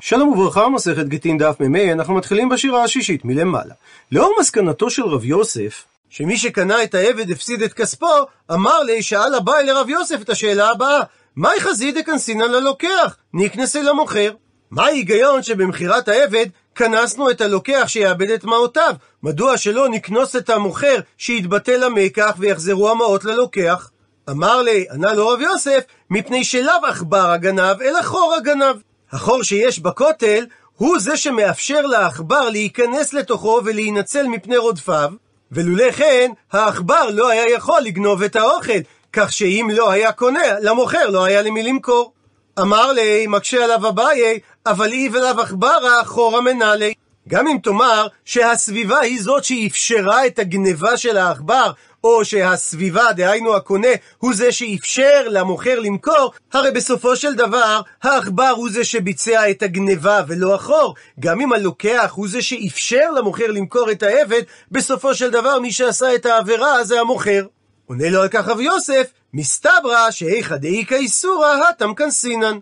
שלום וברכה, מסכת גיטין דף מ"ה, אנחנו מתחילים בשירה השישית מלמעלה. לאור מסקנתו של רב יוסף, שמי שקנה את העבד הפסיד את כספו, אמר לי, שאל הבאי לרב יוסף את השאלה הבאה, מהי חזידה כנסינן ללוקח, נקנסי למוכר? מה ההיגיון שבמכירת העבד כנסנו את הלוקח שיאבד את מעותיו? מדוע שלא נקנוס את המוכר שיתבטל המקח ויחזרו המעות ללוקח? אמר לי, ענה לו רב יוסף, מפני שלאו עכבר הגנב, אלא חור הגנב. החור שיש בכותל, הוא זה שמאפשר לעכבר להיכנס לתוכו ולהינצל מפני רודפיו, ולולא כן, העכבר לא היה יכול לגנוב את האוכל, כך שאם לא היה קונה, למוכר לא היה למי למכור. אמר לי, מקשה עליו אביי, אבל אי ולאו עכברה חורא מנהלי. גם אם תאמר שהסביבה היא זאת שאפשרה את הגניבה של העכבר, או שהסביבה, דהיינו הקונה, הוא זה שאפשר למוכר למכור, הרי בסופו של דבר, העכבר הוא זה שביצע את הגניבה ולא החור. גם אם הלוקח הוא זה שאפשר למוכר למכור את העבד, בסופו של דבר מי שעשה את העבירה זה המוכר. עונה לו על כך רב יוסף, מסתברא שאיכא דאיכא איסורא התם כנסינן.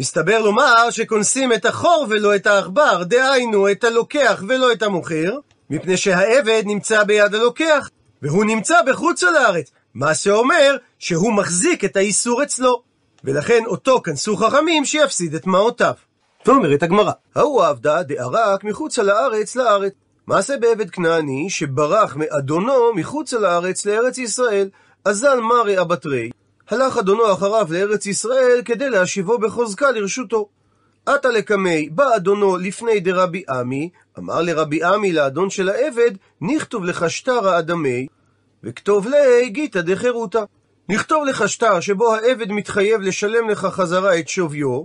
מסתבר לומר שכונסים את החור ולא את העכבר, דהיינו את הלוקח ולא את המוכר, מפני שהעבד נמצא ביד הלוקח, והוא נמצא בחוץ לארץ, מה שאומר שהוא מחזיק את האיסור אצלו, ולכן אותו כנסו חכמים שיפסיד את מעותיו. ואומרת הגמרא, ההוא עבדה דערק מחוץ לארץ לארץ. מעשה בעבד כנעני שברח מאדונו מחוץ לארץ לארץ ישראל, אזל מרי אבטרי, הלך אדונו אחריו לארץ ישראל כדי להשיבו בחוזקה לרשותו. עתה לקמי, בא אדונו לפני דרבי עמי, אמר לרבי עמי לאדון של העבד, נכתוב לך שטרה אדמי, וכתוב לי גיתא דחירותא. נכתוב לך שטר שבו העבד מתחייב לשלם לך חזרה את שוויו,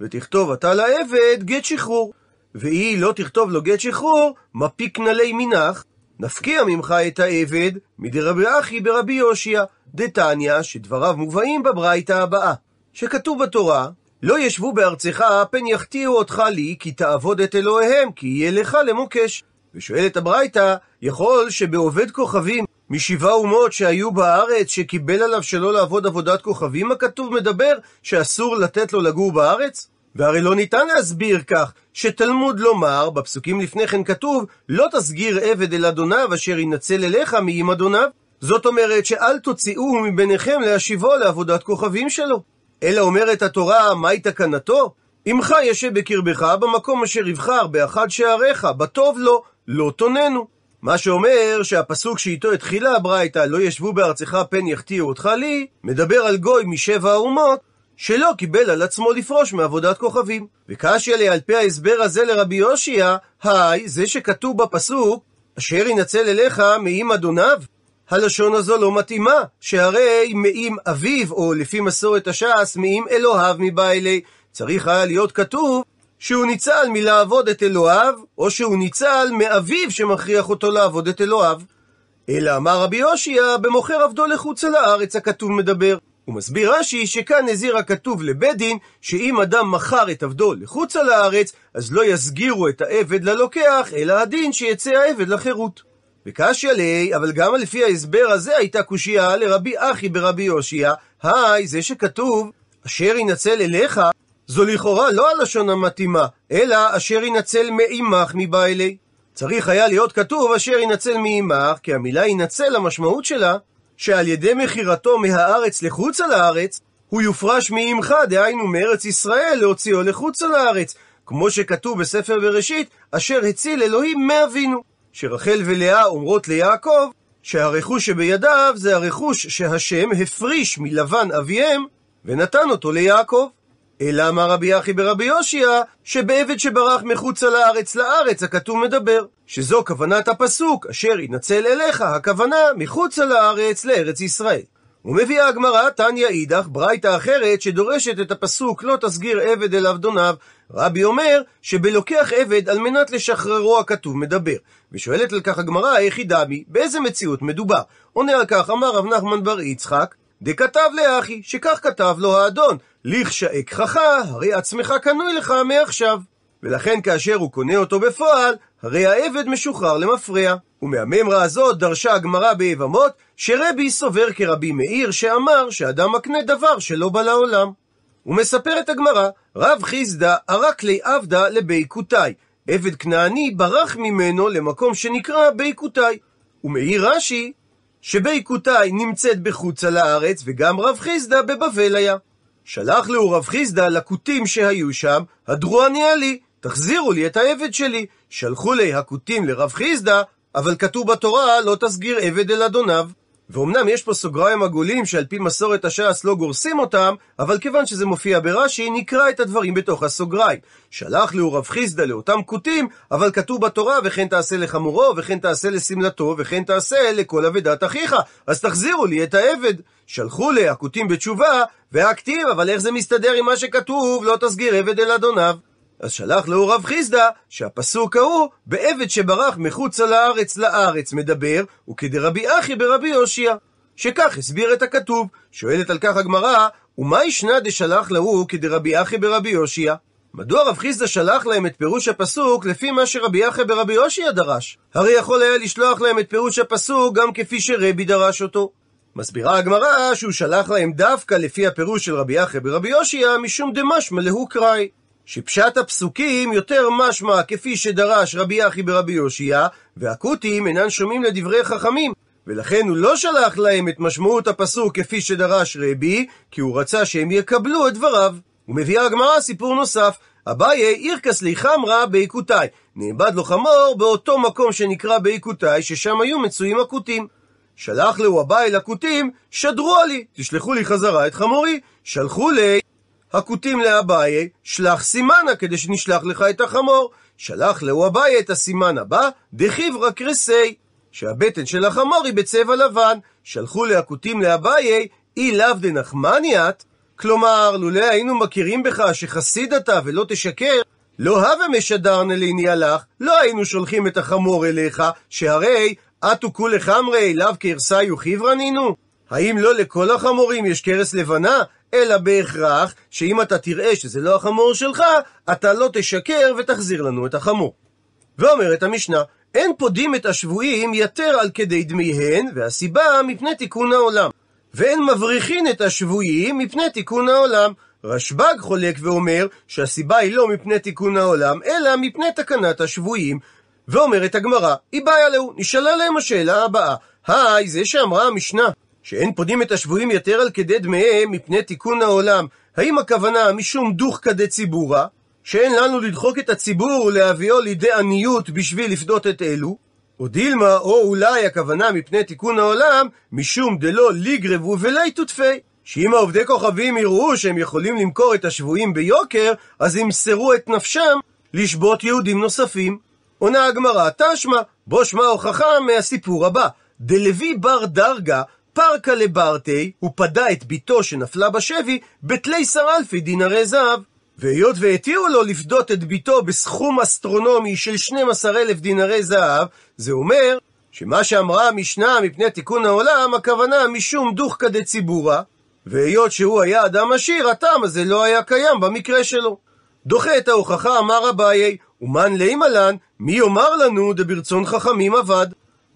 ותכתוב אתה לעבד גט שחרור. והיא לא תכתוב לו גט שחרור, מפיק נלי מנח, נפקיע ממך את העבד מדרבי אחי ברבי יושיע, דתניא, שדבריו מובאים בברייתא הבאה, שכתוב בתורה, לא ישבו בארצך, פן יחטיאו אותך לי, כי תעבוד את אלוהיהם, כי יהיה לך למוקש. ושואלת הברייתא, יכול שבעובד כוכבים משבעה אומות שהיו בארץ, שקיבל עליו שלא לעבוד עבודת כוכבים, הכתוב מדבר שאסור לתת לו לגור בארץ? והרי לא ניתן להסביר כך, שתלמוד לומר, בפסוקים לפני כן כתוב, לא תסגיר עבד אל אדוניו אשר ינצל אליך מעם אדוניו. זאת אומרת שאל תוציאוהו מביניכם להשיבו לעבודת כוכבים שלו. אלא אומרת התורה, מהי תקנתו? עמך ישב בקרבך במקום אשר יבחר באחד שעריך, בטוב לו, לא תוננו. מה שאומר שהפסוק שאיתו התחילה הברייתא, לא ישבו בארצך פן יחטיאו אותך לי, מדבר על גוי משבע האומות, שלא קיבל על עצמו לפרוש מעבודת כוכבים. וקשיא על פי ההסבר הזה לרבי יושיע, היי, זה שכתוב בפסוק, אשר ינצל אליך מעם אדוניו, הלשון הזו לא מתאימה, שהרי מעם אביו, או לפי מסורת הש"ס, מעם אלוהיו מבא אלי. צריך היה להיות כתוב שהוא ניצל מלעבוד את אלוהיו, או שהוא ניצל מאביו שמכריח אותו לעבוד את אלוהיו. אלא אמר רבי יושיע, במוכר עבדו לחוץ על הארץ הכתוב מדבר. הוא מסביר רש"י שכאן הזהיר הכתוב לבית דין, שאם אדם מכר את עבדו לחוץ על הארץ, אז לא יסגירו את העבד ללוקח, אלא הדין שיצא העבד לחירות. וקשיא לי, אבל גם לפי ההסבר הזה הייתה קושייה לרבי אחי ברבי יושיע, היי, זה שכתוב, אשר ינצל אליך, זו לכאורה לא הלשון המתאימה, אלא אשר ינצל מעמך מבא אלי. צריך היה להיות כתוב אשר ינצל מעמך, כי המילה ינצל, המשמעות שלה, שעל ידי מכירתו מהארץ לחוץ על הארץ, הוא יופרש מעמך, דהיינו מארץ ישראל, להוציאו לחוץ על הארץ, כמו שכתוב בספר בראשית, אשר הציל אלוהים מאבינו. שרחל ולאה אומרות ליעקב, שהרכוש שבידיו זה הרכוש שהשם הפריש מלבן אביהם, ונתן אותו ליעקב. אלא אמר רבי אחי ברבי יושיע, שבעבד שברח מחוצה לארץ לארץ הכתוב מדבר, שזו כוונת הפסוק, אשר ינצל אליך, הכוונה מחוצה לארץ לארץ ישראל. ומביאה הגמרא תניא אידך, ברייתא אחרת, שדורשת את הפסוק לא תסגיר עבד אל עבדוניו. רבי אומר שבלוקח עבד על מנת לשחררו הכתוב מדבר. ושואלת על כך הגמרא, היא דמי, באיזה מציאות מדובר? עונה על כך, אמר רב נחמן בר יצחק, דכתב לאחי, שכך כתב לו האדון, לכשאקחך, הרי עצמך קנוי לך מעכשיו. ולכן כאשר הוא קונה אותו בפועל, הרי העבד משוחרר למפרע. ומהממרה הזאת דרשה הגמרא ביבמות, שרבי סובר כרבי מאיר, שאמר שאדם מקנה דבר שלא בא לעולם. ומספרת הגמרא, רב חיסדא ערק לי עבדה לבי קוטאי. עבד כנעני ברח ממנו למקום שנקרא בי קוטאי. ומעיר רש"י שבי קוטאי נמצאת בחוצה לארץ, וגם רב חיסדא בבבל היה. שלח לו רב חיסדא לכותים שהיו שם, הדרו עניה לי, תחזירו לי את העבד שלי. שלחו לי הכותים לרב חיסדא, אבל כתוב בתורה לא תסגיר עבד אל אדוניו. ואומנם יש פה סוגריים עגולים שעל פי מסורת הש"ס לא גורסים אותם, אבל כיוון שזה מופיע ברש"י, נקרא את הדברים בתוך הסוגריים. שלח לו רב חיסדא לאותם כותים, אבל כתוב בתורה, וכן תעשה לחמורו, וכן תעשה לשמלתו, וכן תעשה לכל אבדת אחיך. אז תחזירו לי את העבד. שלחו לי הכותים בתשובה, והכתיב, אבל איך זה מסתדר עם מה שכתוב, לא תסגיר עבד אל אדוניו. אז שלח לו רב חיסדא, שהפסוק ההוא, בעבד שברח מחוצה לארץ לארץ מדבר, וכדרבי אחי ברבי יושיע. שכך הסביר את הכתוב. שואלת על כך הגמרא, ומה ישנה דשלח להוא כדרבי אחי ברבי יושיע? מדוע רב חיסדא שלח להם את פירוש הפסוק לפי מה שרבי אחי ברבי יושיע דרש? הרי יכול היה לשלוח להם את פירוש הפסוק גם כפי שרבי דרש אותו. מסבירה הגמרא שהוא שלח להם דווקא לפי הפירוש של רבי אחי ברבי יושיע משום דמשמע להו קראי. שפשט הפסוקים יותר משמע כפי שדרש רבי אחי ברבי יושיע, והכותים אינן שומעים לדברי חכמים. ולכן הוא לא שלח להם את משמעות הפסוק כפי שדרש רבי, כי הוא רצה שהם יקבלו את דבריו. ומביאה הגמרא סיפור נוסף, אביי אירקס לי חמרה בעיקותיי. נאבד לו חמור באותו מקום שנקרא בעיקותיי, ששם היו מצויים הכותים. שלח לו אביי לכותים, שדרו לי, תשלחו לי חזרה את חמורי. שלחו לי הכותים לאביי, שלח סימנה כדי שנשלח לך את החמור. שלח לו אביי את הסימן הבא, דחיברה קרסי, שהבטן של החמור היא בצבע לבן. שלחו להכותים לאביי, אי לאו דנחמניית, כלומר, לולא היינו מכירים בך שחסיד אתה ולא תשקר, לא הווה משדרנה לעני לך, לא היינו שולחים את החמור אליך, שהרי אטו כולי חמרי, לאו כרסאיו חיברנינו? האם לא לכל החמורים יש קרס לבנה? אלא בהכרח שאם אתה תראה שזה לא החמור שלך, אתה לא תשקר ותחזיר לנו את החמור. ואומרת המשנה, אין פודים את השבויים יתר על כדי דמיהן, והסיבה מפני תיקון העולם. ואין מבריחין את השבויים מפני תיקון העולם. רשב"ג חולק ואומר שהסיבה היא לא מפני תיקון העולם, אלא מפני תקנת השבויים. ואומרת הגמרא, איבעיא להו, נשאלה להם השאלה הבאה, האי, זה שאמרה המשנה, שאין פודים את השבויים יתר על כדי דמיהם מפני תיקון העולם, האם הכוונה משום דוחקא דציבורא, שאין לנו לדחוק את הציבור ולהביאו לידי עניות בשביל לפדות את אלו, או דילמה, או אולי הכוונה מפני תיקון העולם, משום דלא ליגרבו ולי תותפי. שאם העובדי כוכבים יראו שהם יכולים למכור את השבויים ביוקר, אז ימסרו את נפשם לשבות יהודים נוספים. עונה הגמרא, תשמע, בו שמע הוכחה מהסיפור הבא. דלוי בר דרגה פרקה לברטי, הוא פדה את בתו שנפלה בשבי, בתלי שרלפי דינרי זהב. והיות והתירו לו לפדות את בתו בסכום אסטרונומי של 12 אלף דינרי זהב, זה אומר שמה שאמרה המשנה מפני תיקון העולם, הכוונה משום דוחקא דציבורא, והיות שהוא היה אדם עשיר, הטעם הזה לא היה קיים במקרה שלו. דוחה את ההוכחה אמר אביי, ומן לימה לן, מי יאמר לנו דברצון חכמים אבד?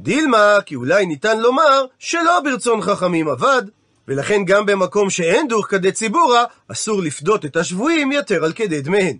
דילמה, כי אולי ניתן לומר שלא ברצון חכמים אבד, ולכן גם במקום שאין דוך כדי ציבורה, אסור לפדות את השבויים יתר על כדי דמיהן.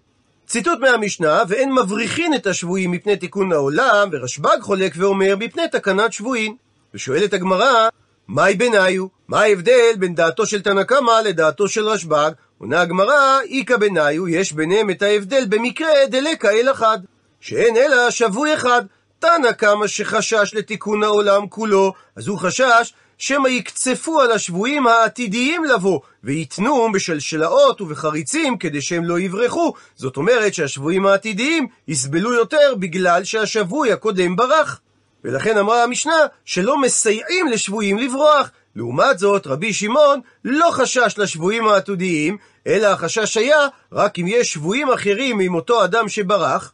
ציטוט מהמשנה, ואין מבריחין את השבויים מפני תיקון העולם, ורשב"ג חולק ואומר מפני תקנת שבויים. ושואלת הגמרא, מהי ביניו? מה ההבדל בין דעתו של תנא קמא לדעתו של רשב"ג? עונה הגמרא, איכא ביניו, יש ביניהם את ההבדל במקרה דלקה אל אחד. שאין אלא שבוי אחד. תנא קמא שחשש לתיקון העולם כולו, אז הוא חשש שמא יקצפו על השבויים העתידיים לבוא, ויתנו בשלשלאות ובחריצים כדי שהם לא יברחו. זאת אומרת שהשבויים העתידיים יסבלו יותר בגלל שהשבוי הקודם ברח. ולכן אמרה המשנה שלא מסייעים לשבויים לברוח. לעומת זאת, רבי שמעון לא חשש לשבויים העתידיים, אלא החשש היה רק אם יש שבויים אחרים עם אותו אדם שברח,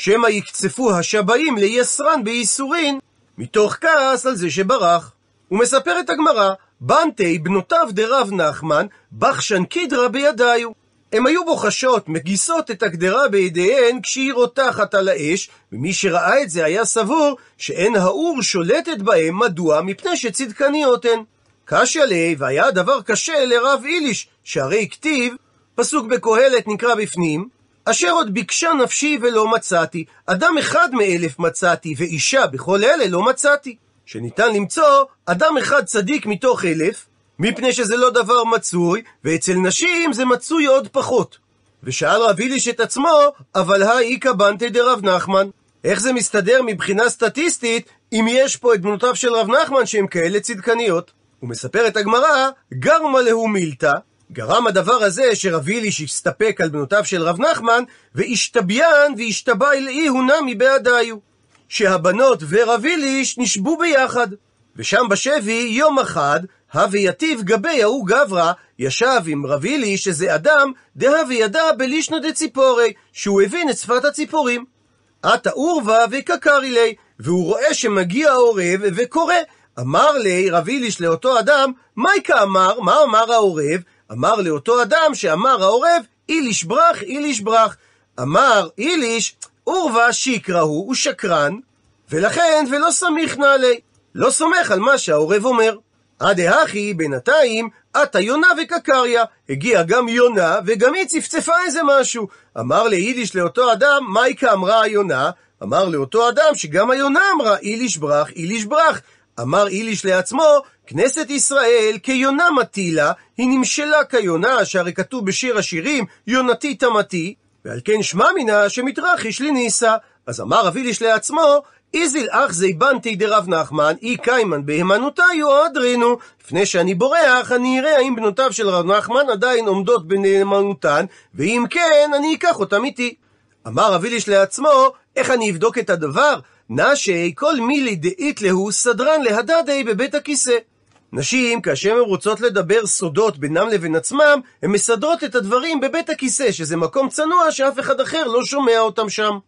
שמא יקצפו השבאים לייסרן בייסורין, מתוך כעס על זה שברח. ומספרת הגמרא, בנתיה, בנותיו דרב נחמן, בחשן קידרא בידייהו. הם היו בוחשות, מגיסות את הקדרה בידיהן כשהיא רותחת על האש, ומי שראה את זה היה סבור שאין האור שולטת בהם, מדוע? מפני שצדקניות הן. קשיא ליה, והיה הדבר קשה לרב איליש, שהרי כתיב, פסוק בקהלת נקרא בפנים, אשר עוד ביקשה נפשי ולא מצאתי, אדם אחד מאלף מצאתי, ואישה בכל אלה לא מצאתי. שניתן למצוא אדם אחד צדיק מתוך אלף, מפני שזה לא דבר מצוי, ואצל נשים זה מצוי עוד פחות. ושאל רב איליש את עצמו, אבל האיכא בנטי דרב נחמן. איך זה מסתדר מבחינה סטטיסטית, אם יש פה את בנותיו של רב נחמן שהן כאלה צדקניות? ומספרת הגמרא, גרמה להו מילתא, גרם הדבר הזה שרב איליש הסתפק על בנותיו של רב נחמן, והשתביין והשתבע אלאי הוא נמי בעדיו. שהבנות ורב איליש נשבו ביחד. ושם בשבי יום אחד, הווה יתיב גבי ההוא גברא, ישב עם רב איליש, שזה אדם, דהווה ידע בלישנא דציפורי, שהוא הבין את שפת הציפורים. עתה עורבא וקקרי לי, והוא רואה שמגיע העורב וקורא. אמר לי רב איליש לאותו אדם, מייקה אמר, מה אמר העורב? אמר לאותו אדם שאמר העורב, איליש ברח, איליש ברח. אמר איליש, עורבא שיקרא הוא, הוא שקרן, ולכן ולא סמיך נעלי. לא סומך על מה שהעורב אומר. עד האחי, בינתיים, עתה יונה וקקריה. הגיעה גם יונה, וגם היא צפצפה איזה משהו. אמר ליידיש לאותו אדם, מייקה אמרה היונה? אמר לאותו אדם שגם היונה אמרה, איליש ברח, איליש ברח. אמר איליש לעצמו, כנסת ישראל כיונה מטילה, היא נמשלה כיונה, שהרי כתוב בשיר השירים, יונתי תמתי, ועל כן שמע מינה שמתרחיש לניסה. אז אמר רב איליש לעצמו, איזיל אח זי בנתי דרב נחמן, אי קיימן בהימנותיו אדרינו. לפני שאני בורח, אני אראה האם בנותיו של רב נחמן עדיין עומדות בנאמנותן, ואם כן, אני אקח אותם איתי. אמר רב איליש לעצמו, איך אני אבדוק את הדבר? נשי כל מילי דאית להו סדרן להדדי בבית הכיסא. נשים, כאשר הן רוצות לדבר סודות בינם לבין עצמם, הן מסדרות את הדברים בבית הכיסא, שזה מקום צנוע שאף אחד אחר לא שומע אותם שם.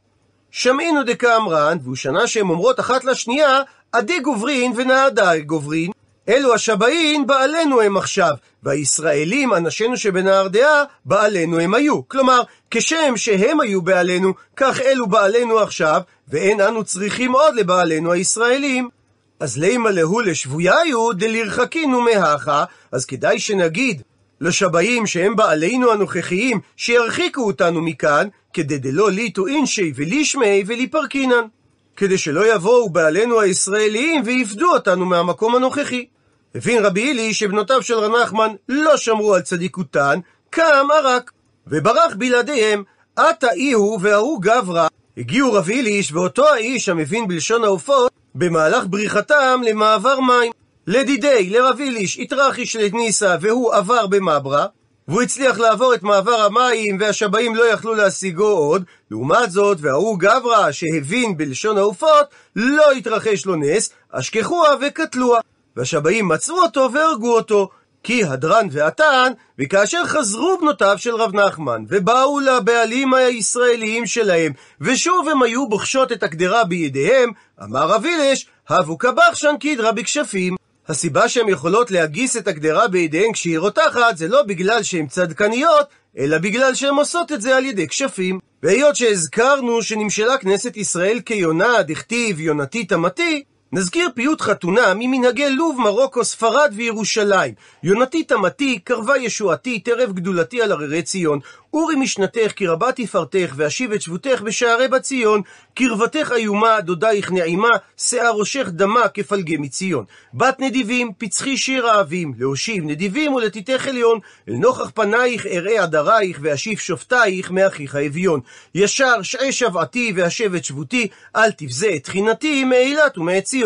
שמעינהו דקאמרן, והוא שמע שהן אומרות אחת לשנייה, עדי גוברין ונהרדעי גוברין, אלו השבאין בעלינו הם עכשיו, והישראלים, אנשינו שבנהר דעה, בעלינו הם היו. כלומר, כשם שהם היו בעלינו, כך אלו בעלינו עכשיו, ואין אנו צריכים עוד לבעלינו הישראלים. אז לימה להו לשבויהו דלרחקינו מהכה, אז כדאי שנגיד לשבעים שהם בעלינו הנוכחיים, שירחיקו אותנו מכאן, כדי דלא ליטו אינשי ולישמי וליפרקינן. כדי שלא יבואו בעלינו הישראליים ויפדו אותנו מהמקום הנוכחי. הבין רבי הילי שבנותיו של רנחמן לא שמרו על צדיקותן, קם ערק, וברח בלעדיהם, עתה אי הוא וההוא גברא. הגיעו רבי היליש ואותו האיש המבין בלשון העופות, במהלך בריחתם למעבר מים. לדידי, לרב איליש, התרחיש לניסה והוא עבר במברה, והוא הצליח לעבור את מעבר המים והשבעים לא יכלו להשיגו עוד, לעומת זאת, וההוא גברא שהבין בלשון העופות, לא התרחש לו נס, אשכחוה וקטלוה. והשבעים מצאו אותו והרגו אותו, כי הדרן והתן, וכאשר חזרו בנותיו של רב נחמן, ובאו לבעלים הישראליים שלהם, ושוב הם היו בוחשות את הקדרה בידיהם, אמר רב אילש, הבו קבחשן קידרא בכשפים. הסיבה שהן יכולות להגיס את הקדרה בידיהן כשהיא רותחת, זה לא בגלל שהן צדקניות, אלא בגלל שהן עושות את זה על ידי כשפים. והיות שהזכרנו שנמשלה כנסת ישראל כיונה, דכתיב יונתי תמתי, נזכיר פיוט חתונה ממנהגי לוב, מרוקו, ספרד וירושלים. יונתי תמתי, קרבה ישועתי, טרף גדולתי על הררי ציון. אורי משנתך, כי רבה תפארתך, ואשיב את שבותך בשערי בציון. קרבתך איומה, דודייך נעימה, שיער ראשך דמה כפלגי מציון. בת נדיבים, פצחי שיר אהבים, להושיב נדיבים ולתיתך עליון. אל נוכח פנייך אראה עדרייך, ואשיב שופטייך מאחיך אביון. ישר שעה שבעתי והשב את שבותי, אל תבזה את תחינתי מאילת ומעציון.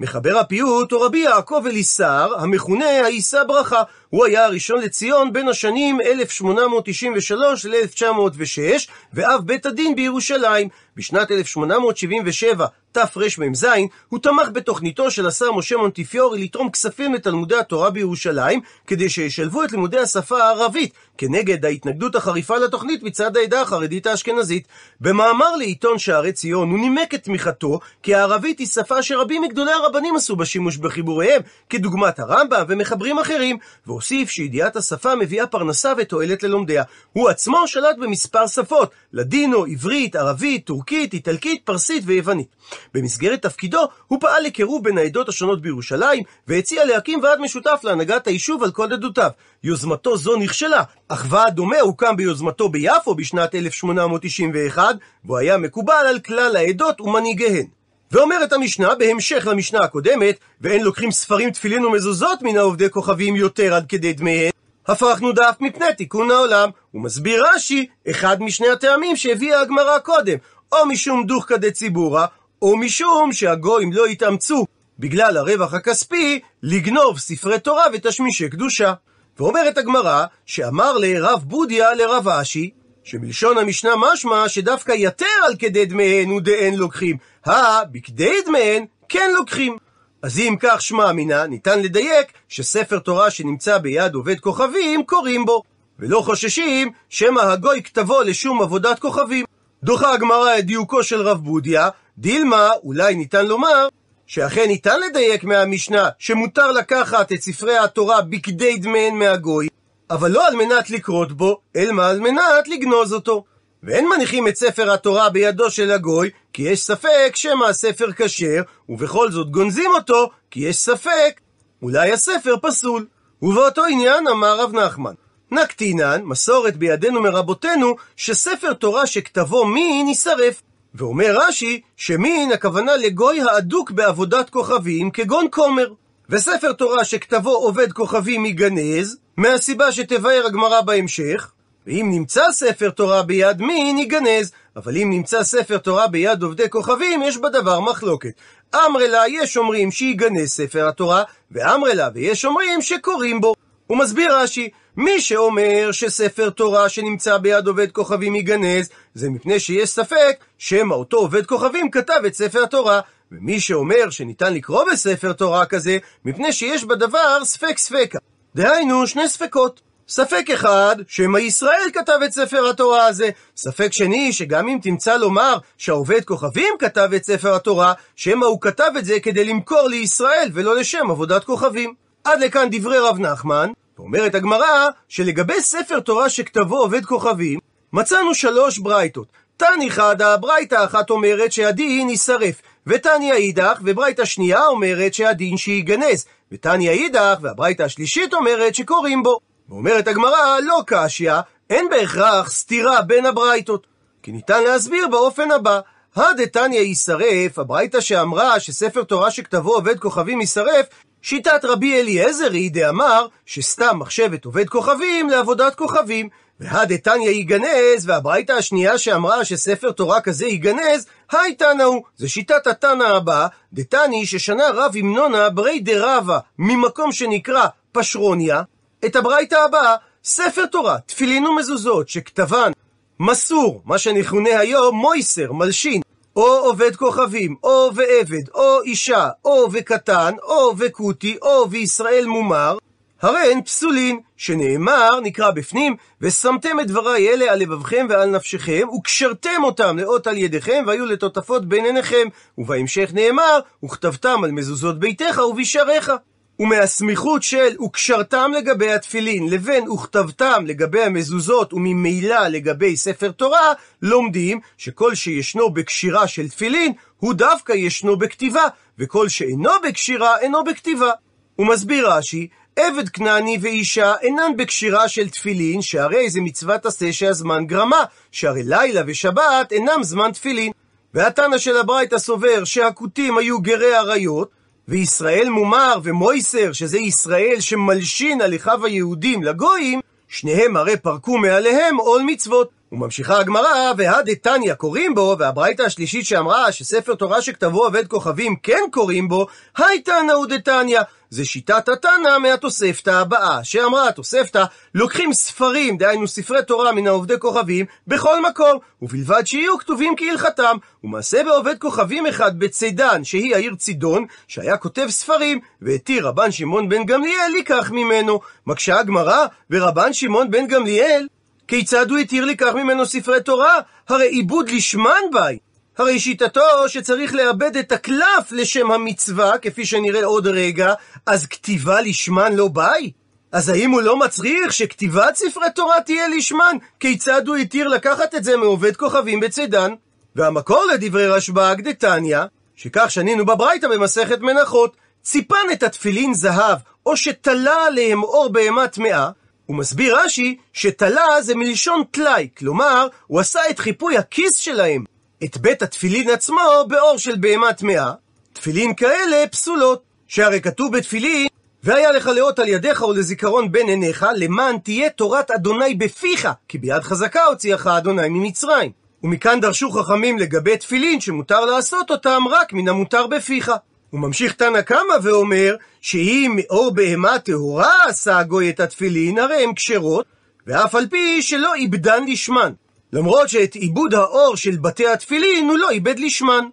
מחבר הפיוט הוא רבי יעקב אליסר, המכונה העיסה ברכה. הוא היה הראשון לציון בין השנים 1893 ל-1906, ואב בית הדין בירושלים. בשנת 1877, תרמ"ז, הוא תמך בתוכניתו של השר משה מונטיפיורי לתרום כספים לתלמודי התורה בירושלים, כדי שישלבו את לימודי השפה הערבית, כנגד ההתנגדות החריפה לתוכנית מצד העדה החרדית האשכנזית. במאמר לעיתון שערי ציון הוא נימק את תמיכתו, כי הערבית היא שפה שרבים מגדולי הרבנים עשו בה שימוש בחיבוריהם, כדוגמת הרמב"ם ומחברים אחרים, והוא והוסיף שידיעת השפה מביאה פרנסה ותועלת ללומדיה. הוא עצמו שלט במספר שפות, לדינו, עברית, ערבית, טורקית, איטלקית, פרסית ויוונית. במסגרת תפקידו הוא פעל לקירוב בין העדות השונות בירושלים, והציע להקים ועד משותף להנהגת היישוב על כל עדותיו. יוזמתו זו נכשלה, אך ועד דומה הוקם ביוזמתו ביפו בשנת 1891, והוא היה מקובל על כלל העדות ומנהיגיהן. ואומרת המשנה, בהמשך למשנה הקודמת, ואין לוקחים ספרים תפילין ומזוזות מן העובדי כוכבים יותר עד כדי דמיהן, הפכנו דף מפני תיקון העולם. הוא מסביר רש"י, אחד משני הטעמים שהביאה הגמרא קודם, או משום דוחקא דציבורא, או משום שהגויים לא יתאמצו בגלל הרווח הכספי לגנוב ספרי תורה ותשמישי קדושה. ואומרת הגמרא, שאמר לרב בודיה לרב אשי, שמלשון המשנה משמע שדווקא יתר על כדי דמיהן ודאין לוקחים, הא בכדי דמיהן כן לוקחים. אז אם כך שמע אמינא, ניתן לדייק שספר תורה שנמצא ביד עובד כוכבים, קוראים בו, ולא חוששים שמא הגוי כתבו לשום עבודת כוכבים. דוחה הגמרא את דיוקו של רב בודיה, דילמה, אולי ניתן לומר, שאכן ניתן לדייק מהמשנה שמותר לקחת את ספרי התורה בכדי דמיהן מהגוי, אבל לא על מנת לקרות בו, אלא על מנת לגנוז אותו. ואין מניחים את ספר התורה בידו של הגוי, כי יש ספק שמא הספר כשר, ובכל זאת גונזים אותו, כי יש ספק, אולי הספר פסול. ובאותו עניין אמר רב נחמן, נקטינן, מסורת בידינו מרבותינו, שספר תורה שכתבו מין יישרף. ואומר רש"י, שמין הכוונה לגוי האדוק בעבודת כוכבים, כגון כומר. וספר תורה שכתבו עובד כוכבים ייגנז, מהסיבה שתבאר הגמרא בהמשך, ואם נמצא ספר תורה ביד מין, ייגנז, אבל אם נמצא ספר תורה ביד עובדי כוכבים, יש בדבר מחלוקת. אמרלה, יש אומרים שיגנז ספר התורה, ואמרלה, ויש אומרים שקוראים בו. הוא מסביר רש"י, מי שאומר שספר תורה שנמצא ביד עובד כוכבים ייגנז, זה מפני שיש ספק שמא אותו עובד כוכבים כתב את ספר התורה. ומי שאומר שניתן לקרוא בספר תורה כזה, מפני שיש בדבר ספק ספקה. דהיינו, שני ספקות. ספק אחד, שמא ישראל כתב את ספר התורה הזה. ספק שני, שגם אם תמצא לומר שהעובד כוכבים כתב את ספר התורה, שמא הוא כתב את זה כדי למכור לישראל ולא לשם עבודת כוכבים. עד לכאן דברי רב נחמן, ואומרת הגמרא שלגבי ספר תורה שכתבו עובד כוכבים, מצאנו שלוש ברייתות. תני חדה, ברייתה אחת אומרת שהדין יישרף, ותניא אידך, וברייתא שנייה אומרת שהדין שייגנז, ותניא אידך, והברייתא השלישית אומרת שקוראים בו. ואומרת הגמרא, לא קשיא, אין בהכרח סתירה בין הברייתות. כי ניתן להסביר באופן הבא, הדתניא יישרף, הברייתא שאמרה שספר תורה שכתבו עובד כוכבים יישרף, שיטת רבי אליעזר היא דאמר שסתם מחשבת עובד כוכבים לעבודת כוכבים. והדתניא ייגנז, והברייתא השנייה שאמרה שספר תורה כזה ייגנז, היי תנא הוא. זה שיטת התנא הבא, דתני ששנה רב המנונה ברי דרבה, ממקום שנקרא פשרוניה, את הברייתא הבאה, ספר תורה, תפילין ומזוזות, שכתבן מסור, מה שנכונה היום מויסר, מלשין, או עובד כוכבים, או ועבד, או אישה, או וקטן, או וכותי, או וישראל מומר, הרי הן פסולין, שנאמר, נקרא בפנים, ושמתם את דבריי אלה על לבבכם ועל נפשכם, וקשרתם אותם לאות על ידיכם, והיו לטוטפות בין עיניכם. ובהמשך נאמר, וכתבתם על מזוזות ביתך ובשעריך. ומהסמיכות של וקשרתם לגבי התפילין לבין וכתבתם לגבי המזוזות וממילא לגבי ספר תורה, לומדים שכל שישנו בקשירה של תפילין הוא דווקא ישנו בכתיבה, וכל שאינו בקשירה אינו בכתיבה. הוא מסביר רש"י, עבד כנעני ואישה אינן בקשירה של תפילין, שהרי זה מצוות עשה שהזמן גרמה, שהרי לילה ושבת אינם זמן תפילין. והתנא של הברייתא סובר שהכותים היו גרי עריות, וישראל מומר ומויסר, שזה ישראל שמלשין על אחיו היהודים לגויים, שניהם הרי פרקו מעליהם עול מצוות. וממשיכה הגמרא, והדתניא קוראים בו, והברייתא השלישית שאמרה שספר תורה שכתבו עובד כוכבים כן קוראים בו, הייתנא ודתניא. זה שיטת התנא מהתוספתא הבאה, שאמרה התוספתא, לוקחים ספרים, דהיינו ספרי תורה מן העובדי כוכבים, בכל מקום, ובלבד שיהיו כתובים כהלכתם. ומעשה בעובד כוכבים אחד בצידן, שהיא העיר צידון, שהיה כותב ספרים, והתיר רבן שמעון בן גמליאל לקח ממנו. מקשה הגמרא, ורבן שמעון בן גמליאל כיצד הוא התיר לקח ממנו ספרי תורה? הרי עיבוד לשמן ביי. הרי שיטתו שצריך לאבד את הקלף לשם המצווה, כפי שנראה עוד רגע, אז כתיבה לשמן לא ביי? אז האם הוא לא מצריך שכתיבת ספרי תורה תהיה לשמן? כיצד הוא התיר לקחת את זה מעובד כוכבים בצידן? והמקור לדברי רשב"ג דתניא, שכך שנינו בברייתא במסכת מנחות, ציפן את התפילין זהב, או שתלה עליהם אור בהמה טמאה, הוא מסביר רש"י שתלה זה מלשון טלאי, כלומר, הוא עשה את חיפוי הכיס שלהם, את בית התפילין עצמו באור של בהמה טמאה. תפילין כאלה פסולות, שהרי כתוב בתפילין, והיה לך לאות על ידיך ולזיכרון בין עיניך, למען תהיה תורת אדוני בפיך, כי ביד חזקה הוציאך אדוני ממצרים. ומכאן דרשו חכמים לגבי תפילין שמותר לעשות אותם רק מן המותר בפיך. הוא ממשיך תנא קמא ואומר שאם מאור בהמה טהורה עשה הגוי את התפילין, הרי הן כשרות, ואף על פי שלא איבדן לשמן. למרות שאת עיבוד האור של בתי התפילין הוא לא איבד לשמן.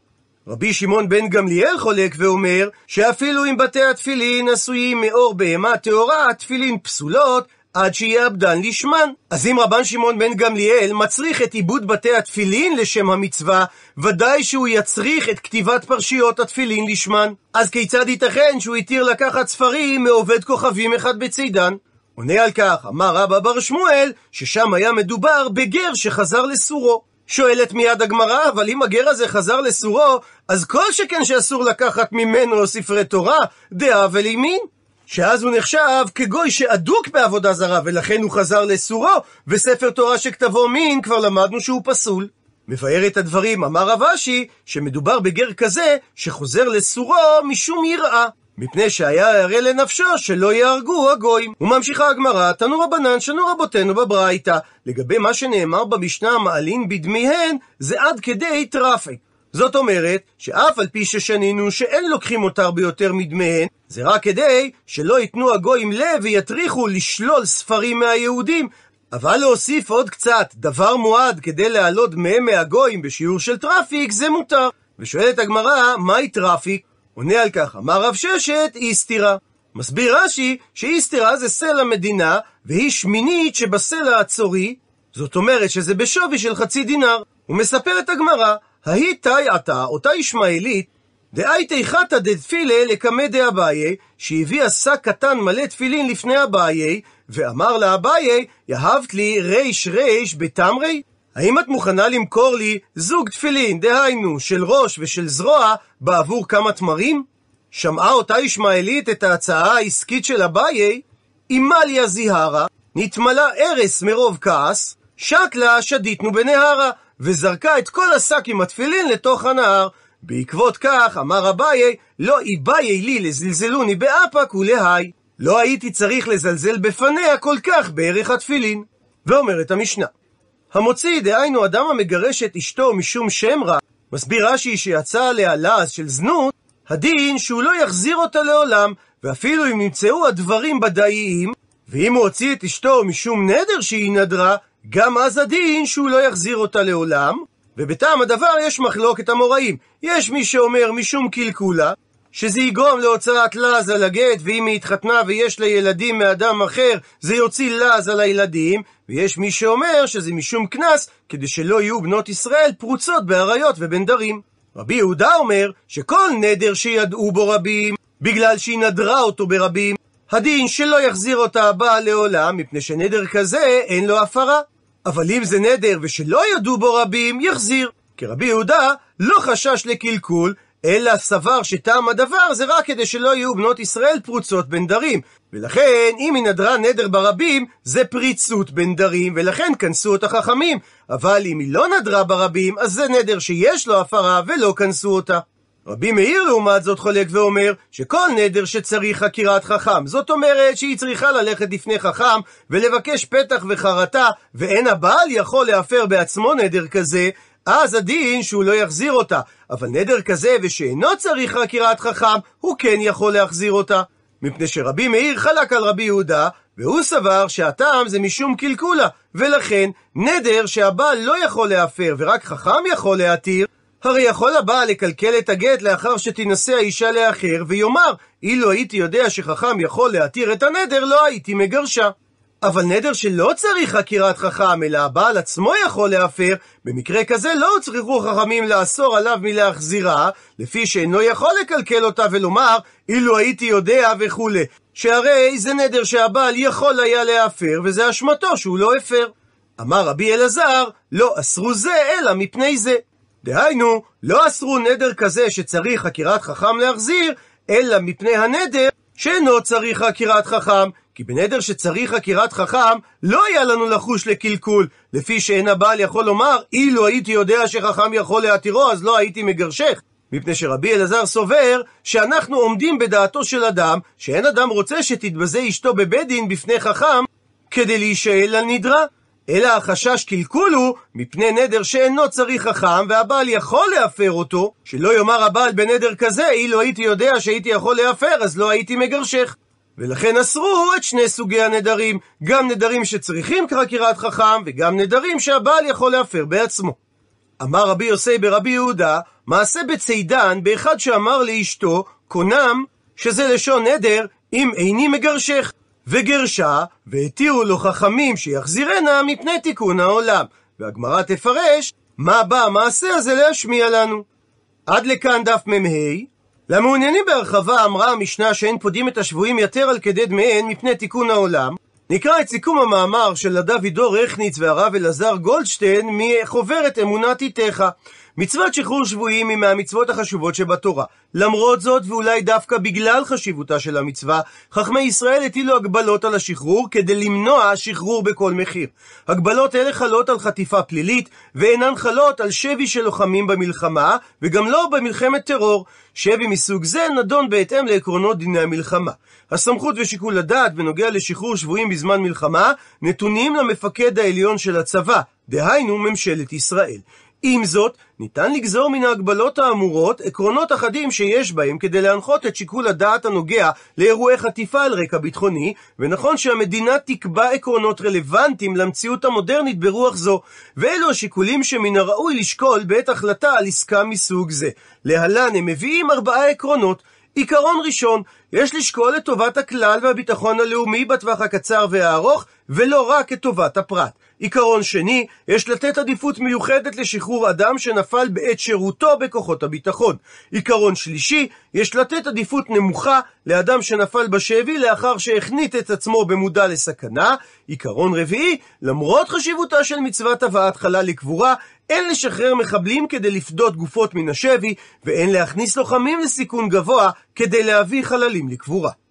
רבי שמעון בן גמליאל חולק ואומר שאפילו אם בתי התפילין עשויים מאור בהמה טהורה, התפילין פסולות, עד שיאבדן לשמן. אז אם רבן שמעון בן גמליאל מצריך את עיבוד בתי התפילין לשם המצווה, ודאי שהוא יצריך את כתיבת פרשיות התפילין לשמן. אז כיצד ייתכן שהוא התיר לקחת ספרים מעובד כוכבים אחד בצידן? עונה על כך, אמר רבא בר שמואל, ששם היה מדובר בגר שחזר לסורו. שואלת מיד הגמרא, אבל אם הגר הזה חזר לסורו, אז כל שכן שאסור לקחת ממנו ספרי תורה, דעה ולימין. שאז הוא נחשב כגוי שאדוק בעבודה זרה, ולכן הוא חזר לסורו, וספר תורה שכתבו מין, כבר למדנו שהוא פסול. מבאר את הדברים, אמר רב אשי, שמדובר בגר כזה, שחוזר לסורו משום יראה. מפני שהיה הרי לנפשו שלא יהרגו הגויים. וממשיכה הגמרא, תנו רבנן שנו רבותינו בברייתא. לגבי מה שנאמר במשנה מעלין בדמיהן, זה עד כדי טראפק. זאת אומרת, שאף על פי ששנינו שאין לוקחים מותר ביותר מדמיהן, זה רק כדי שלא ייתנו הגויים לב ויטריחו לשלול ספרים מהיהודים, אבל להוסיף עוד קצת דבר מועט כדי להעלות דמיהם מהגויים בשיעור של טרפעיק, זה מותר. ושואלת הגמרא, מאי טרפעיק? עונה על כך, אמר רב ששת, איסתירא. מסביר רש"י שאיסתירא זה סלע מדינה, והיא שמינית שבסלע הצורי, זאת אומרת שזה בשווי של חצי דינר. ומספרת הגמרא, ההיא טייעתא, אותה ישמעאלית, דאייתי חייתא דתפילי לקמיה דאביי, שהביאה שק קטן מלא תפילין לפני אביי, ואמר לאביי, יהבת לי ריש ריש בתמרי? האם את מוכנה למכור לי זוג תפילין, דהיינו, של ראש ושל זרוע, בעבור כמה תמרים? שמעה אותה ישמעאלית את ההצעה העסקית של אביי, אימליה זיהרה, נתמלה ארס מרוב כעס, שקלה שדיתנו בנהרה, וזרקה את כל השק עם התפילין לתוך הנהר. בעקבות כך אמר אביי, לא איביי לי לזלזלוני באפק ולהי. לא הייתי צריך לזלזל בפניה כל כך בערך התפילין. ואומרת המשנה, המוציא, דהיינו אדם המגרש את אשתו משום שם רע, מסביר רש"י שיצא עליה לעז של זנות, הדין שהוא לא יחזיר אותה לעולם, ואפילו אם נמצאו הדברים בדאיים, ואם הוא הוציא את אשתו משום נדר שהיא נדרה, גם אז הדין שהוא לא יחזיר אותה לעולם, ובטעם הדבר יש מחלוקת המוראים. יש מי שאומר משום קלקולה, שזה יגרום להוצאת לעז על הגט, ואם היא התחתנה ויש לה ילדים מאדם אחר, זה יוציא לעז על הילדים, ויש מי שאומר שזה משום קנס, כדי שלא יהיו בנות ישראל פרוצות באריות ובנדרים. רבי יהודה אומר שכל נדר שידעו בו רבים, בגלל שהיא נדרה אותו ברבים, הדין שלא יחזיר אותה הבעל לעולם, מפני שנדר כזה אין לו הפרה. אבל אם זה נדר ושלא ידעו בו רבים, יחזיר. כי רבי יהודה לא חשש לקלקול, אלא סבר שטעם הדבר זה רק כדי שלא יהיו בנות ישראל פרוצות בנדרים. ולכן, אם היא נדרה נדר ברבים, זה פריצות בנדרים, ולכן כנסו אותה חכמים. אבל אם היא לא נדרה ברבים, אז זה נדר שיש לו הפרה ולא כנסו אותה. רבי מאיר לעומת זאת חולק ואומר שכל נדר שצריך חקירת חכם, זאת אומרת שהיא צריכה ללכת לפני חכם ולבקש פתח וחרטה, ואין הבעל יכול להפר בעצמו נדר כזה, אז הדין שהוא לא יחזיר אותה. אבל נדר כזה ושאינו צריך חקירת חכם, הוא כן יכול להחזיר אותה. מפני שרבי מאיר חלק על רבי יהודה, והוא סבר שהטעם זה משום קלקולה, ולכן נדר שהבעל לא יכול להפר ורק חכם יכול להתיר, הרי יכול הבעל לקלקל את הגט לאחר שתינשא האישה לאחר, ויאמר, אילו הייתי יודע שחכם יכול להתיר את הנדר, לא הייתי מגרשה. אבל נדר שלא צריך חקירת חכם, אלא הבעל עצמו יכול להפר, במקרה כזה לא צריכו חכמים לאסור עליו מלהחזירה, לפי שאינו יכול לקלקל אותה ולומר, אילו הייתי יודע וכולי. שהרי זה נדר שהבעל יכול היה להפר, וזה אשמתו שהוא לא הפר. אמר רבי אלעזר, לא אסרו זה, אלא מפני זה. דהיינו, לא אסרו נדר כזה שצריך חקירת חכם להחזיר, אלא מפני הנדר שאינו צריך חקירת חכם. כי בנדר שצריך חקירת חכם, לא היה לנו לחוש לקלקול, לפי שאין הבעל יכול לומר, אילו הייתי יודע שחכם יכול להתירו, אז לא הייתי מגרשך. מפני שרבי אלעזר סובר שאנחנו עומדים בדעתו של אדם, שאין אדם רוצה שתתבזה אשתו בבית דין בפני חכם, כדי להישאל על נדרה. אלא החשש קלקול הוא מפני נדר שאינו צריך חכם, והבעל יכול להפר אותו, שלא יאמר הבעל בנדר כזה, אילו הייתי יודע שהייתי יכול להפר, אז לא הייתי מגרשך. ולכן אסרו את שני סוגי הנדרים, גם נדרים שצריכים חקירת חכם, וגם נדרים שהבעל יכול להפר בעצמו. אמר רבי יוסי ברבי יהודה, מעשה בצידן באחד שאמר לאשתו, קונם, שזה לשון נדר, אם איני מגרשך. וגרשה, והתירו לו חכמים שיחזירנה מפני תיקון העולם. והגמרא תפרש, מה בא המעשה הזה להשמיע לנו. עד לכאן דף מ"ה. למעוניינים בהרחבה אמרה המשנה שאין פודים את השבויים יתר על כדי דמיהן מפני תיקון העולם. נקרא את סיכום המאמר של הדוד עידו רכניץ והרב אלעזר גולדשטיין מחוברת אמונת איתך. מצוות שחרור שבויים היא מהמצוות החשובות שבתורה. למרות זאת, ואולי דווקא בגלל חשיבותה של המצווה, חכמי ישראל הטילו הגבלות על השחרור כדי למנוע שחרור בכל מחיר. הגבלות אלה חלות על חטיפה פלילית, ואינן חלות על שבי של לוחמים במלחמה, וגם לא במלחמת טרור. שבי מסוג זה נדון בהתאם לעקרונות דיני המלחמה. הסמכות ושיקול הדעת בנוגע לשחרור שבויים בזמן מלחמה נתונים למפקד העליון של הצבא, דהיינו ממשלת ישראל. עם זאת, ניתן לגזור מן ההגבלות האמורות עקרונות אחדים שיש בהם כדי להנחות את שיקול הדעת הנוגע לאירועי חטיפה על רקע ביטחוני, ונכון שהמדינה תקבע עקרונות רלוונטיים למציאות המודרנית ברוח זו, ואלו השיקולים שמן הראוי לשקול בעת החלטה על עסקה מסוג זה. להלן הם מביאים ארבעה עקרונות. עיקרון ראשון, יש לשקול את טובת הכלל והביטחון הלאומי בטווח הקצר והארוך, ולא רק את טובת הפרט. עיקרון שני, יש לתת עדיפות מיוחדת לשחרור אדם שנפל בעת שירותו בכוחות הביטחון. עיקרון שלישי, יש לתת עדיפות נמוכה לאדם שנפל בשבי לאחר שהכנית את עצמו במודע לסכנה. עיקרון רביעי, למרות חשיבותה של מצוות הבאת חלל לקבורה, אין לשחרר מחבלים כדי לפדות גופות מן השבי, ואין להכניס לוחמים לסיכון גבוה כדי להביא חללים לקבורה.